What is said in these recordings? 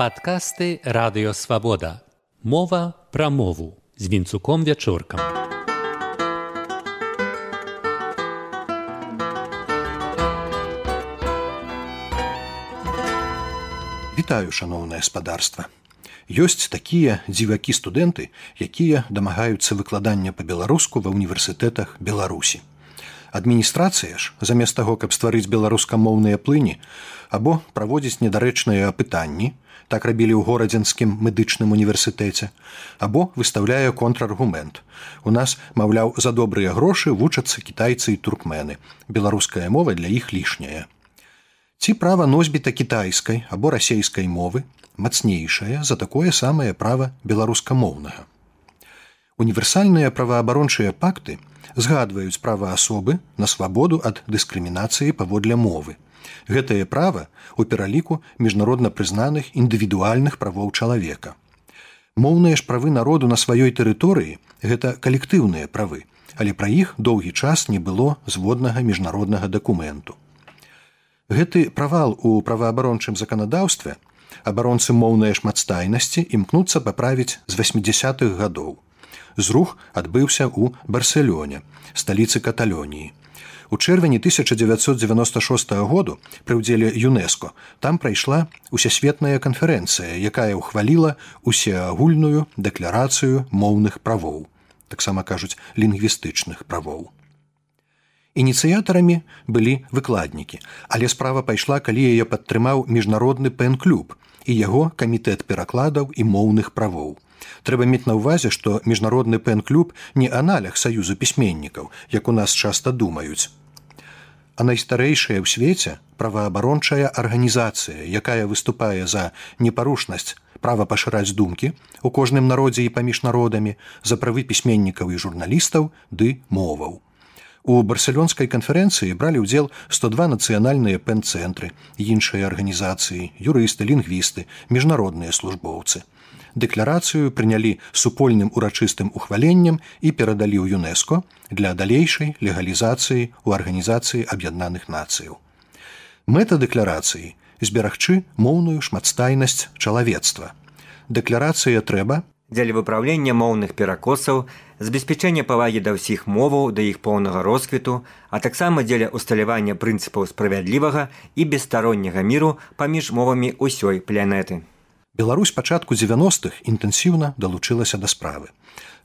Падкасты радыёвабода. Мова пра мову з вінцуком вячоркам. Вітаю шаноўнае спадарства. Ёсць такія дзівакі студэнты, якія дамагаюцца выкладання па-беларуску ва ўніверсітэтах Беларусі адміністрацыя ж замест таго каб стварыць беларускамоўныя плыні або праводзіць недарэчныя апытанні так рабілі ў горадзенскім медычным універсітэце або выстаўляе контраргумент. У нас маўляў за добрыя грошы вучацца кітайцы і туркмены. Беларуская мова для іх лішняя. Ці права носьбіта кітайскай або расейскай мовы мацнейшая за такое самае права беларускамоўнага. Універсальныя праваабарончыя пакты згадваюць права асобы на свабоду ад дыскрымінацыі паводле мовы. Гэтае права у пераліку міжнародна прызнаных індывідуальных правоў чалавека. Моўныя ж правы народу на сваёй тэрыторыі гэта калектыўныя правы, але пра іх доўгі час не было зводнага міжнароднага дакументу. Гэты правал у праваабарончым заканадаўстве абаронцы моўнай шматстайнасці імкнуцца паправіць з 80-х гадоў зрух адбыўся ў барселёне сталіцы каталоніі. У чэрвені 1996 году пры ўдзеле юнеско там прайшла усесветная канферэнцыя якая ўхваліла усеагульную дэкларацыю моўных правоў таксама кажуць лінгвістычных правоў ініцыятарамі былі выкладнікі. Але справа пайшла калі яе падтрымаў міжнародны пэн-клуб і яго камітэт перакладаў і моўных правоў. Трэба мець на ўвазе што міжнародны пэн-клуб не аналях саюзу пісьменнікаў як у нас часта думаюць. А найстарэйшая ў свеце праваабарончая арганізацыя якая выступае за непарушнасць права пашыраць думкі у кожным народзе і паміж народамі за правы пісьменнікаў і журналістаў ды моваў У барселёнскай канферэнцыі бралі ўдзел 102 нацыянальныя пэн-цэнтры, іншыя арганізацыі, юрысты, лінгвісты, міжнародныя службоўцы дэкларацыю прынялі супольным урачыстым ухваленнем і перадалі ў ЮНЕСКО для далейшай легалізацыі ў арганізацыі аб'яднаных нацыяў. Мэта дэкларацыі зберагчы моўную шматстайнасць чалавецтва. Дэкларацыя трэба дзеля выпраўлення моўных перакосаў, забеспячэння павагі да ўсіх моваў да іх поўнага росквіту, а таксама дзеля усталявання прынцыпаў справядлівага і бесстаронняга міру паміж мовамі ўсёй планеты. Беларусь пачатку 90-х інтэнсіўна далучылася да справы.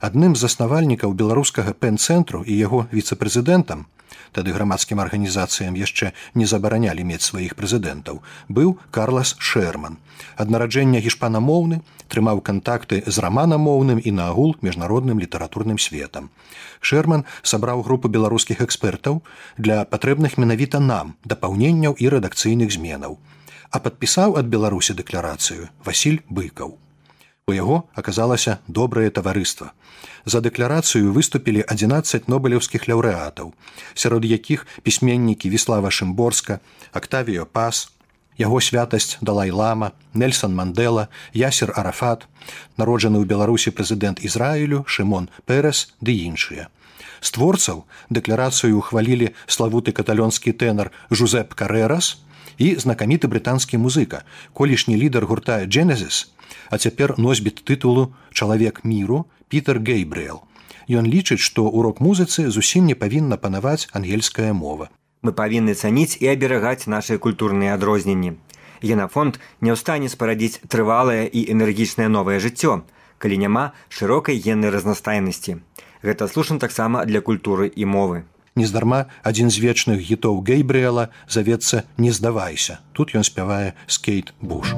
Адным з заснавальнікаў беларускага пэн-цэнтру і яго віцэ-прэзідэнтам, тады грамадскім арганізацыям яшчэ не забаранялі мець сваіх прэзідэнтаў, быў Карлас Шерман. Ад нараджэння гішпанамоўны трымаў кантакты з раманамоўным і наагул міжнародным літаратурным светам. Шерман сабраў групу беларускіх экспертаў для патрэбных менавіта нам дапаўненняў і рэдакцыйных зменаў а падпісаў ад беларусі дэкларацыю василь быкаў. У яго аказалася добрае таварыства. За дэкларацыю выступілі 11 нобелеўскіх лаўрэатаў сярод якіх пісьменнікі віслава шымборска актавіо пас яго святасць далай лама нельсон мандела ясер арафат народжаны ў беларусі прэзідэнт ізраілю шымон перес ды іншыя. З творцаў дэкларацыю ухвалілі славуты каталёнскі тэнар жузеп карэрас і знакаміты брытанскі музыка. Колішні лідар гурта дженезіс а цяпер носьбіт тытулу чалавек міру Пітер гейбрэл Ён лічыць што урок музыцы зусім не павінна панаваць ангельская мова. Мы павінны цаніць і аберагаць нашыя культурныя адрозненні. Генафонд не ў стане спарадзіць трывалае і энергічнае новае жыццё калі няма шырокай геннай разнастайнасці. Гэта слушна таксама для культуры і мовы нездарма адзін з вечных гітоў гейбрыяла завецца не здавайся тут ён спявае скейт буш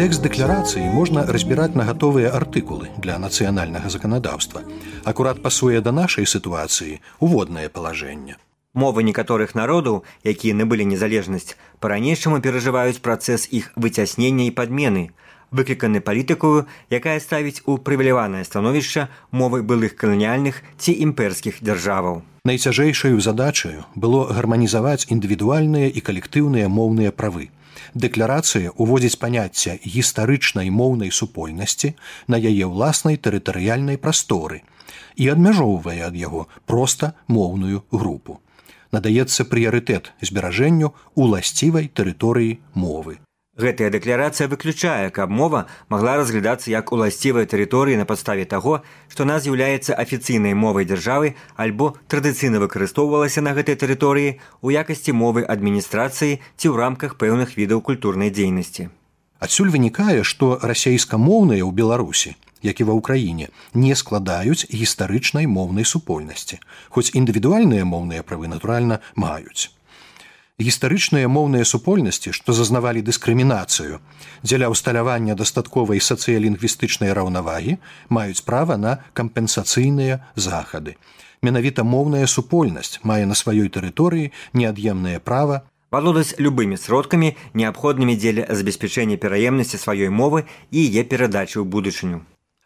Тэкст дэкларацыі можна разбіраць на гатовыя артыкулы для нацыянальнага заканадаўства. Акурат пасуе да нашай сітуацыі уводнае палажэнне. Мовы некаторых народаў, якія набылі незалежнасць, па-ранейшаму перажываюць працэс іх выцяснення і падмены, выкліканы палітыкую, якая ставіць у прывіляванае становішча мовы былых каланіяльных ці імперскіх дзяржаваў. Найцяжэйшаю задачаю было гарманізаваць індывідуальныя і калектыўныя моўныя правы. Дэкларацыя ўводзіць паняцце гістарычнай моўнай супольнасці на яе ўласнай тэрытарыяльнай прасторы і адмяжоўвае ад яго проста моўную групу. Надаецца прыярытэт зберажэнню уласцівай тэрыторыі мовы. Гэтая дэкларацыя выключае, каб мова магла разглядацца як уласцівая тэрыторыя на падставе таго, што она з'яўляецца афіцыйнай мовай дзяржавы альбо традыцыйна выкарыстоўвалася на гэтай тэрыторыі ў якасці мовы адміністрацыі ці ў рамках пэўных відаў культурнай дзейнасці. Адсюль вынікае, што расейскамоўныя ў Беларусі, як і ва ўкраіне, не складаюць гістарычнай моўнай супольнасці, хоць індывідуальныя моўныя правы натуральна маюць гістарычныя моўныя супольнасці, што зазнавалі дыскрымінацыю дзеля ўсталявання дастатковай сацыялінгвістычнай раўнавагі маюць права на кампенсацыйныя захады. Менавіта моўная супольнасць мае на сваёй тэрыторыі неад'емнае права валодаць любымі сродкамі неабходнымі дзеля забеспячэння пераемнасці сваёй мовы і яе перадачы ў будучыню.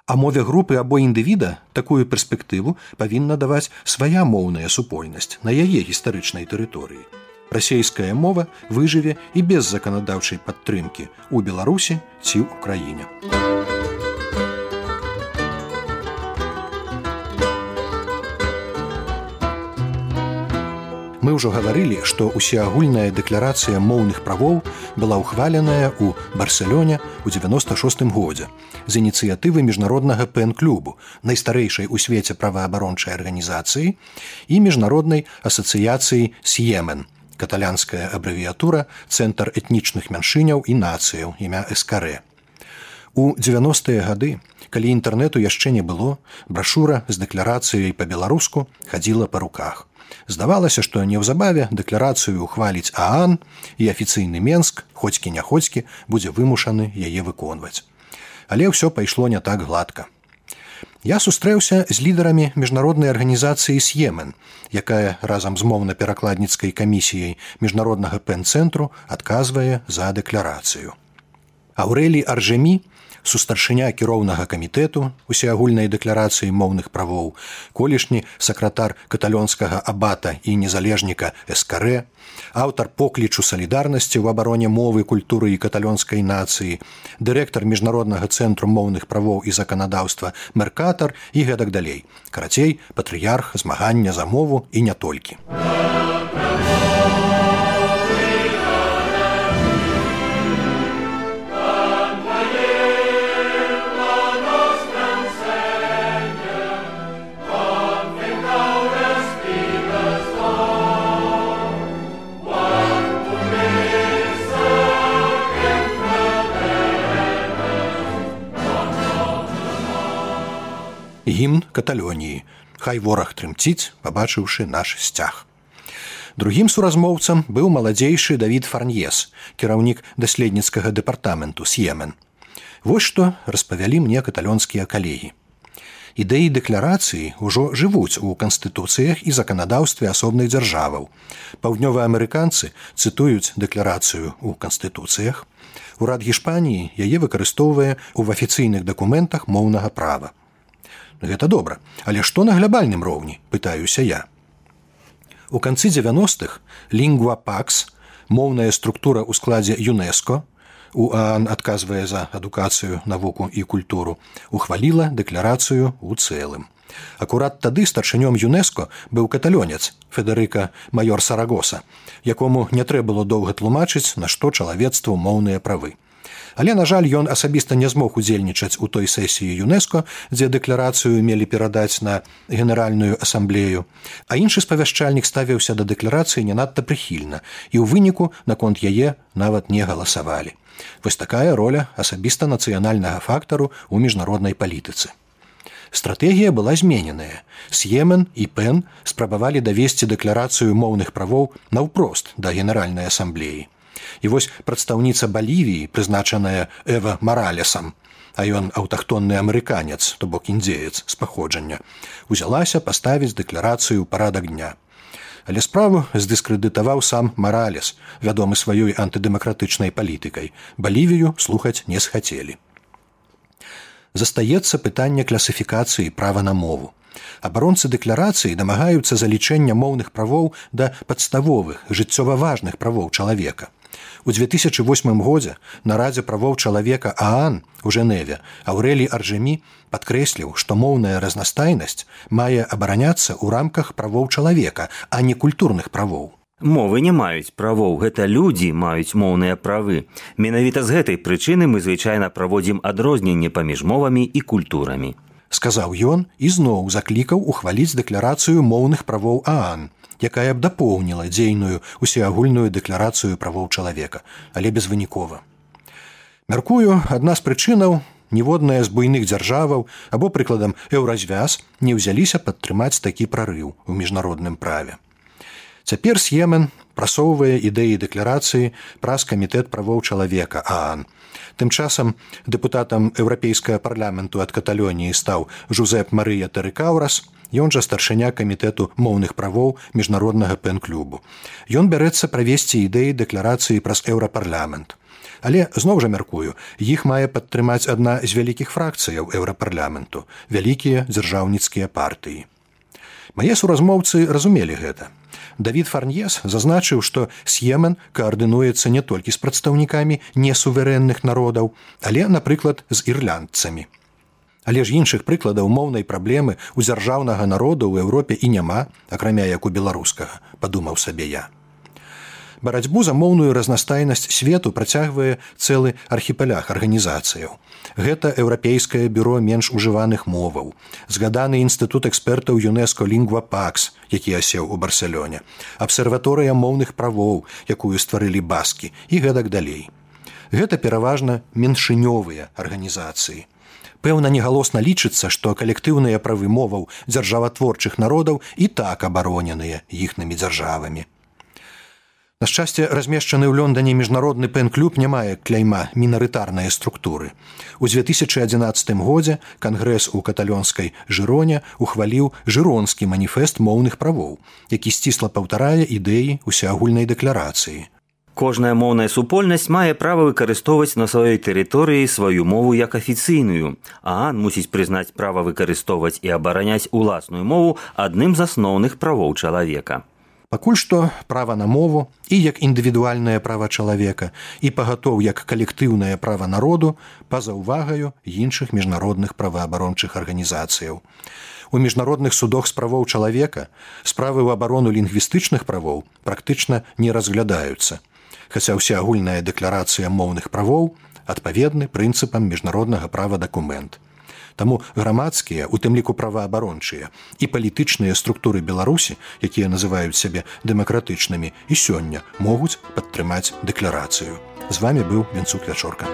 А мове групы або індывіда такую перспектыву павінна даваць свая моўная супольнасць на яе гістарычнай тэрыторыі расійская мова выжыве і без заканадаўчай падтрымкі у беларусі ці ў краіне. Мы ўжо гаварылі што усеагульная дэкларацыя моўных правоў была ўхваленая ў барселёне ў 96 годзе з ініцыятывы міжнароднага пен-клубу найстарэйшай у свеце праваабарончай арганізацыі і міжнароднай асацыяцыі с'емен каталянская абрэвіятура цэнтр этнічных мяншыняў і нацыяў імя эскарэ у 90-е гады калі інтэрнэту яшчэ не было брашура з дэкларацыяй па-беларуску хадзіла па руках. Здавалася што неўзабаве дэкларацыю ухваліць аан і афіцыйны менск хоцькі няходзькі будзе вымушаны яе выконваць. Але ўсё пайшло не так гладка Я сустрэўся з лідарамі міжнароднай арганізацыі с'емен, якая разам з моўна-перакладніцкай камісіяй міжнароднага пен-цэнтру адказвае за дэкларацыю. Аўрэлі Аржемі сустаршыня кіроўнага камітэту усеагульнай дэкларацыі моўных правоў, колішні сакратар каталёнскага абата і незалежніка эскарэ, аўтар поклічу салідарнасці ў абароне мовы культуры і каталёнскай нацыі, дырэктар міжнароднага цэнтру моўных правоў і заканадаўства меркатар і гэтак далей. карацей патрыярх змагання за мову і не толькі. Гімн каталёніі хай вораг трымціць пабачыўшы наш сцяг. Другім суразмоўцам быў маладзейшы давід фарньес кіраўнік даследніцкага дэпартаменту с'емен вось што распавялі мне каталёнскія калегі. Ідэі дэкларацыі ўжо жывуць у канстытуцыях і заканадаўстве асобных дзяржаваў. Паўднёваамерыканцы цытуюць дэкларацыю ў канстытуцыях. Урад гішпаніі яе выкарыстоўвае ў афіцыйных дакументах моўнага права Гэта добра, але што на глябальным роўні пытаюся я. У канцы 90-х лінгва пакс, моўная структура ў складзе ЮНЕСКО, УАН адказвае за адукацыю, навуку і культуру, ухваліла дэкларацыю ў цэлым. Акурат тады старшынём ЮНЕСКО быў каталёнец Федерыка майор Сарагоса, якому не трэба было доўга тлумачыць, на што чалавецтву моўныя правы. Але на жаль, ён асабіста не змог удзельнічаць у той сесіі ЮНЕСКО, дзе дэкларацыю мелі перадаць на генеральную асамблею. А іншы спавяшчальнік ставіўся да дэкларацыі не надта прыхільна і ў выніку наконт яе нават не галасавалі. Вось такая роля асабіста нацыянальнага фактару ў міжнароднай палітыцы. Стратэгія была змененая. С'емен і Пен спрабавалі давесці дэкларацыю моўных правоў наўпрост да генеральнай асамблеі. І вось прадстаўніца балівіі прызначаная эва маралесам а ён аўтахтонны амерыканец то бок індзеец з паходжання узялася паставіць дэкларацыю парадак дня. Але справу здыскрэдытаваў сам маралес вядомы сваёй антыдэмакратычнай палітыкай. Балівію слухаць не схацелі. Застаецца пытанне класіфікацыі права на мову. Абаронцы дэкларацыі дамагаюцца залічэння моўных правоў да падставовых жыццёва важных правоў чалавека. У 2008 годзе на радзе правоў чалавека Аан у Жэневе Аўрэлій Аржемі падкрэсліў, што моўная разнастайнасць мае абараняцца ў рамках правоў чалавека, а не культурных правоў. Мовы не маюць правоў, гэта людзі маюць моўныя правы. Менавіта з гэтай прычыны мы звычайна праводзім адрозненне паміж мовамі і культурамі. Сказаў ён і зноў заклікаў ухваліць дэкларацыю моўных правоў Аан, якая б дапоўніла дзейную усеагульную дэкларацыю правоў чалавека, але безвынікова. Мяркую, адна з прычынаў ніводная з буйных дзяржаваў або прыкладам еўразвяз не ўзяліся падтрымаць такі прарыў у міжнародным праве. Цяпер с'емен прасоўвае ідэі дэкларацыі праз камітэт правоў чалавека Аан. Тым часам дэпутатам еўрапейскага парламенту ад каталоніі стаў Жузеп Марыя Тэрыкаўрас, Ён жа старшыня камітэту моўных правоў міжнароднага пэн-клубу. Ён бярэцца правесці ідэі дэкларацыі праз еўрапарламент. Але зноў жа мяркую, іх мае падтрымаць адна з вялікіх фракцыяў еўрапарламенту, вялікія дзяржаўніцкія партыі. Мае суразмоўцы разумелі гэта. Давід Фарньес зазначыў, што с'емен каардынуецца не толькі з прадстаўнікамі несуверэнных народаў, але, напрыклад, з ірландцамі. Але ж іншых прыкладаў моўнай праблемы у дзяржаўнага народу ў Еўропе і няма, акрамя як у беларускага, падумаў сабе я. Барацьбу за моўную разнастайнасць свету працягвае цэлы архіпелях арганізацыяў. Гэта еўрапейскае бюро менш ужываных моваў, згаданы інстытут экспертаў ЮНЕСКО лінгва Пакс, які асеў у барселёне, абсерваторыя моўных правоў, якую стварылі баскі і гэтак далей. Гэта пераважна меншынёвыя арганізацыі пэўна негалосна лічыцца, што калектыўныя правы моваў дзяржаватворчых народаў і так абароненыя іхнымі дзяржавамі. На шчасце размешчаны ў Лондоне міжнародны пэн-клуб не мае кляйма мінарытарныя структуры. У 2011 годзе кангрэс у каталёнскай жыроне ухваліў жыронскі маніфест моўных правоў, які сцісла паўтарае ідэі усеагульнай дэкларацыі. Кожная моўная супольнасць мае права выкарыстоўваць на сваёй тэрыторыі сваю мову як афіцыйную. Аан мусіць прызнаць права выкарыстоўваць і абараняць уласную мову адным з асноўных правоў чалавека. Пакуль што права на мову і як індывідуальнае права чалавека і пагатоў як калектыўнае права народу па-за ўвагаю іншых міжнародных праваабарончых арганізацыяў. У міжнародных судах справоў чалавека справы ў абарону лінгвістычных правоў практычна не разглядаюцца хаця ўся агульная дэкларацыя моўных правоў адпаведны прынцыпам міжнароднага права дакумент. Таму грамадскія, у тым ліку праваабарончыя і палітычныя структуры Беларусі, якія называюць сябе дэмакратычнымі і сёння могуць падтрымаць дэкларацыю. З вами быў Венцук вячорка.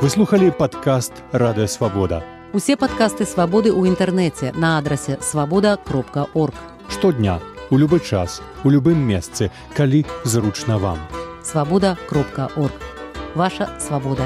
Выслухалі падкаст радыёвабода. Усе падкасты свабоды ў інтэрнэце на адрасе свабода кропка орг штодня у любы час у любым месцы калі зручна вам свабода кропка орг ваша свабода